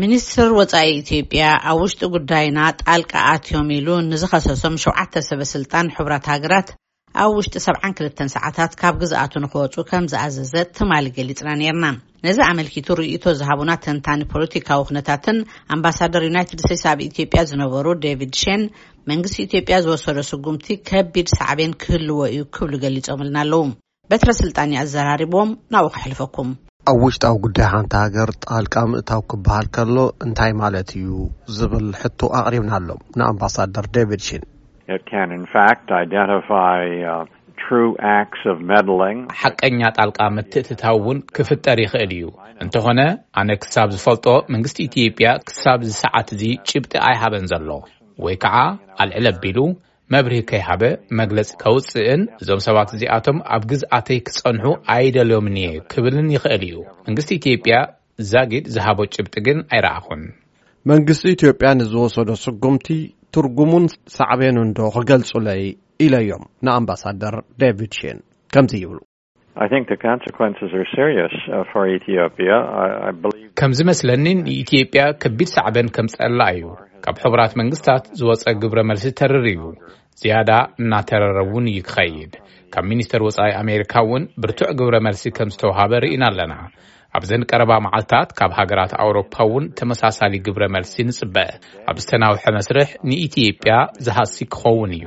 ሚኒስትር ወፃኢ ኢትዮጵያ ኣብ ውሽጢ ጉዳይና ጣልቃ ኣትዮም ኢሉ ንዝኸሰሶም ሸውዓተ ሰበስልጣን ሕቡራት ሃገራት ኣብ ውሽጢ ሰብዓን ክልተን ሰዓታት ካብ ግዝኣቱ ንክወፁ ከም ዝኣዘዘ ትማሊ ገሊፅና ነይርና። ነዚ ኣመልኪቱ ርእይቶ ዝሃቡና ተንታኒ ፖለቲካዊ ኩነታትን ኣምባሳደር ዩናይትድ ስቴትስ ኣብ ኢትዮጵያ ዝነበሩ ዴቪድ ሼን መንግስቲ ኢትዮጵያ ዝወሰዶ ስጉምቲ ከቢድ ሳዕቤን ክህልዎ እዩ ክብሉ ገሊፆምልና ኣለዉ። በትረ ስልጣን ኣዘራሪብዎም ናብኡ ከሕልፈኩም። ኣብ ውሽጣዊ ጉዳይ ሓንቲ ሃገር ጣልቃ ምእታው ክበሃል ከሎ እንታይ ማለት እዩ ዝብል ሕቶ ኣቕሪብናሎም ንኣምባሳደር ዴቪድ ሺን። It can in fact identify uh, true acts of meddling. ሓቀኛ ጣልቃ ምትእትታው እውን ክፍጠር ይኽእል እዩ። እንተኾነ ኣነ ክሳብ ዝፈልጦ መንግስቲ ኢትዮጵያ ክሳብ እዚ ሰዓት እዚ ጭብጢ ኣይሃበን ዘሎ ወይ ከዓ ኣልዕል ኣቢሉ መብርሂ ከይሃበ መግለጺ ከውጽእን እዞም ሰባት እዚኣቶም ኣብ ግዝኣተይ ክጸንሑ ኣይደልዮምን እየ ክብልን ይኽእል እዩ። መንግስቲ ኢትዮጵያ ዛጊድ ዝሃቦ ጭብጢ ግን ኣይረኣኹን። መንግስቲ ኢትዮጵያ ንዝወሰዶ ስጉምቲ ትርጉሙን ሳዕቤኑንዶ ክገልጹለይ ኢለዮም ንኣምባሳደር ዴቪድ ሺን ከምዚ ይብሉ። ከም ዝመስለኒ ንኢትዮጵያ ከቢድ ሳዕበን ከምፀላ እዩ ካብ ሕቡራት መንግስታት ዝወፀ ግብረ መልሲ ተርር እዩ ዝያዳ እናተረረ እውን እዩ ክኸይድ ካብ ሚኒስተር ወፃኢ ኣሜሪካ እውን ብርቱዕ ግብረ መልሲ ከም ዝተውሃበ ርኢና ኣለና ኣብዘን ቀረባ መዓልትታት ካብ ሃገራት ኣውሮፓ እውን ተመሳሳሊ ግብረ መልሲ ንፅበ ኣብ ዝተናውሐ መስርሕ ንኢትዮጵያ ዝሃሲ ክኸውን እዩ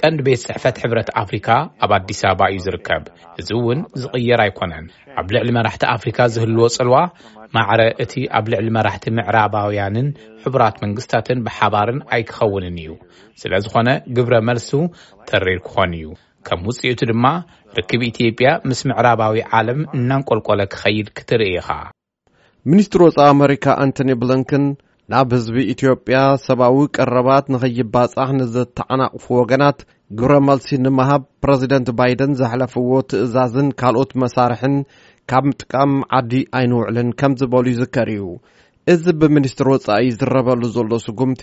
ቀንዲ ቤት ጽሕፈት ሕብረት ኣፍሪካ ኣብ ኣዲስ ኣበባ እዩ ዝርከብ። እዚ እውን ዝቕየር ኣይኮነን። ኣብ ልዕሊ መራሕቲ ኣፍሪካ ዝህልዎ ጽልዋ ማዕረ እቲ ኣብ ልዕሊ መራሕቲ ምዕራባውያንን ሕቡራት መንግስታትን ብሓባርን ኣይክኸውንን እዩ። ስለ ዝኾነ ግብረ መልሱ ተሪር ክኾን እዩ። ከም ውጽኢቱ ድማ ርክብ ኢትዮጵያ ምስ ምዕራባዊ ዓለም እናንቆልቆለ ክኸይድ ክትርኢ ኢኻ። ሚኒስትር ወፃኢ ኣመሪካ ኣንቶኒ ብሊንከን ናብ ህዝቢ ኢትዮጵያ ሰብኣዊ ቀረባት ንኸይባፃሕ ንዘተዓናቕፉ ወገናት ግብረ መልሲ ንምሃብ ፕረዚደንት ባይደን ዘሕለፍዎ ትእዛዝን ካልኦት መሳርሕን ካብ ምጥቃም ዓዲ ኣይንውዕልን ከም ዝበሉ ይዝከር እዩ እዚ ብሚኒስትር ወፃኢ ይዝረበሉ ዘሎ ስጉምቲ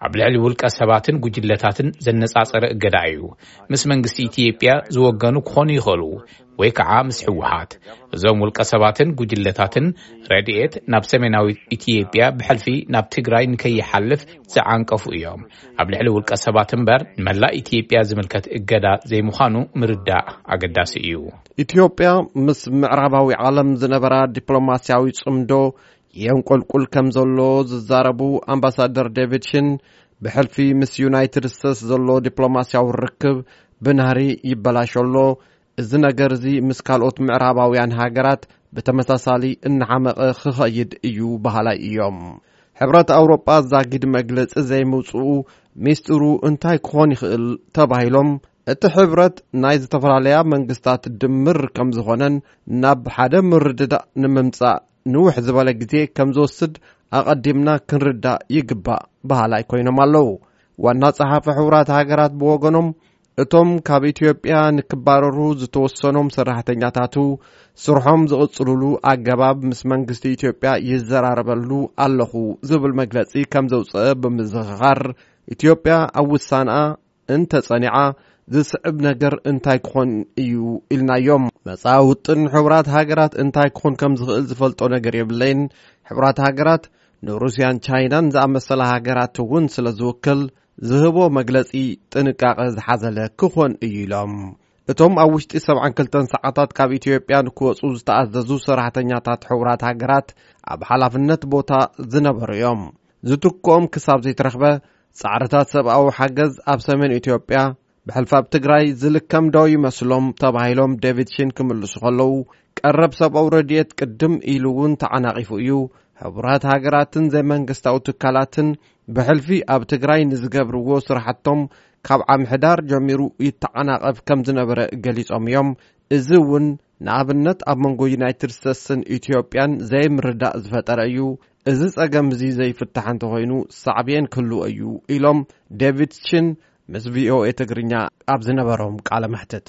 ኣብ ልዕሊ ውልቀ ሰባትን ጉጅለታትን ዘነጻጸረ እገዳ እዩ። ምስ መንግስቲ ኢትዮጵያ ዝወገኑ ክኾኑ ይኽእሉ ወይ ከዓ ምስ ህወሓት። እዞም ውልቀ ሰባትን ጉጅለታትን ረድኤት ናብ ሰሜናዊት ኢትዮጵያ ብሕልፊ ናብ ትግራይ ንከይሓልፍ ዝዓንቀፉ እዮም። ኣብ ልዕሊ ውልቀ ሰባት እምበር ንመላእ ኢትዮጵያ ዝምልከት እገዳ ዘይምዃኑ ምርዳእ ኣገዳሲ እዩ። ኢትዮጵያ ምስ ምዕራባዊ ዓለም ዝነበራ ዲፕሎማሲያዊ ጽምዶ የንቆልቁል ከም ዘሎ ዝዛረቡ ኣምባሳደር ዴቪድ ሽን ብሕልፊ ምስ ዩናይትድ ስተትስ ዘሎ ዲፕሎማስያዊ ርክብ ብናህሪ ይበላሾ ኣሎ፣ እዚ ነገር እዚ ምስ ካልኦት ምዕራባውያን ሃገራት ብተመሳሳሊ እናሓመቐ ክኸይድ እዩ በሃላይ እዮም። ሕብረት ኣውሮጳ ዛጊድ መግለጺ ዘይምውጽኡ ሚስጢሩ እንታይ ክኾን ይኽእል ተባሂሎም እቲ ሕብረት ናይ ዝተፈላለያ መንግስታት ድምር ከም ዝኾነን ናብ ሓደ ምርድዳእ ንምምጻእ ንውሕ ዝበለ ግዜ ከም ዝወስድ ኣቐዲምና ክንርዳእ ይግባእ በሃላይ ኮይኖም ኣለዉ። ዋና ጸሓፊ ሕቡራት ሃገራት ብወገኖም እቶም ካብ ኢትዮጵያ ንክባረሩ ዝተወሰኖም ሰራሕተኛታቱ ስርሖም ዝቕጽሉሉ ኣገባብ ምስ መንግስቲ ኢትዮጵያ ይዘራረበሉ ኣለኹ ዝብል መግለጺ ከም ዘውፅአ ብምዝኽኻር ኢትዮጵያ ኣብ ውሳንኣ እንተ ጸኒዓ ዝስዕብ ነገር እንታይ ክኾን እዩ ኢልናዮም። መጻኢ ውጥን ሕቡራት ሃገራት እንታይ ክኹን ከም ዝኽእል ዝፈልጦ ነገር የብለይን። ሕቡራት ሃገራት ንሩስያን ቻይናን ዝኣመሰላ ሃገራት እውን ስለ ዝውክል ዝህቦ መግለጺ ጥንቃቐ ዝሓዘለ ክኾን እዩ ኢሎም። እቶም ኣብ ውሽጢ ሰብዓን ክልተን ሰዓታት ካብ ኢትዮጵያ ንክወፁ ዝተኣዘዙ ሰራሕተኛታት ሕቡራት ሃገራት ኣብ ሓላፍነት ቦታ ዝነበሩ እዮም። ዝትክኦም ክሳብ ዘይተረኽበ ጻዕርታት ሰብኣዊ ሓገዝ ኣብ ሰሜን ኢትዮጵያ ብሕልፊ ኣብ ትግራይ ዝልከም ዶ ይመስሎም ተባሂሎም ዴቪድ ሺን ክምልሱ ከለዉ ቀረብ ሰብኣዊ ረድኤት ቅድም ኢሉ እውን ተዓናቒፉ እዩ ሕቡራት ሃገራትን ዘይመንግስታዊ ትካላትን ብሕልፊ ኣብ ትግራይ ንዝገብርዎ ስራሕቶም ካብ ዓምሕዳር ጀሚሩ ይተዓናቐፍ ከም ዝነበረ ገሊጾም እዮም እዚ እውን ንኣብነት ኣብ መንጎ ዩናይትድ ስቴትስን ኢትዮጵያን ዘይምርዳእ ዝፈጠረ እዩ እዚ ጸገም እዚ ዘይፍታሕ እንተኾይኑ ሳዕቤን ክህልዎ እዩ ኢሎም ዴቪድ ሽን ምስ ቪኦኤ ትግርኛ ኣብ ዝነበሮም ቃለ መሕትት።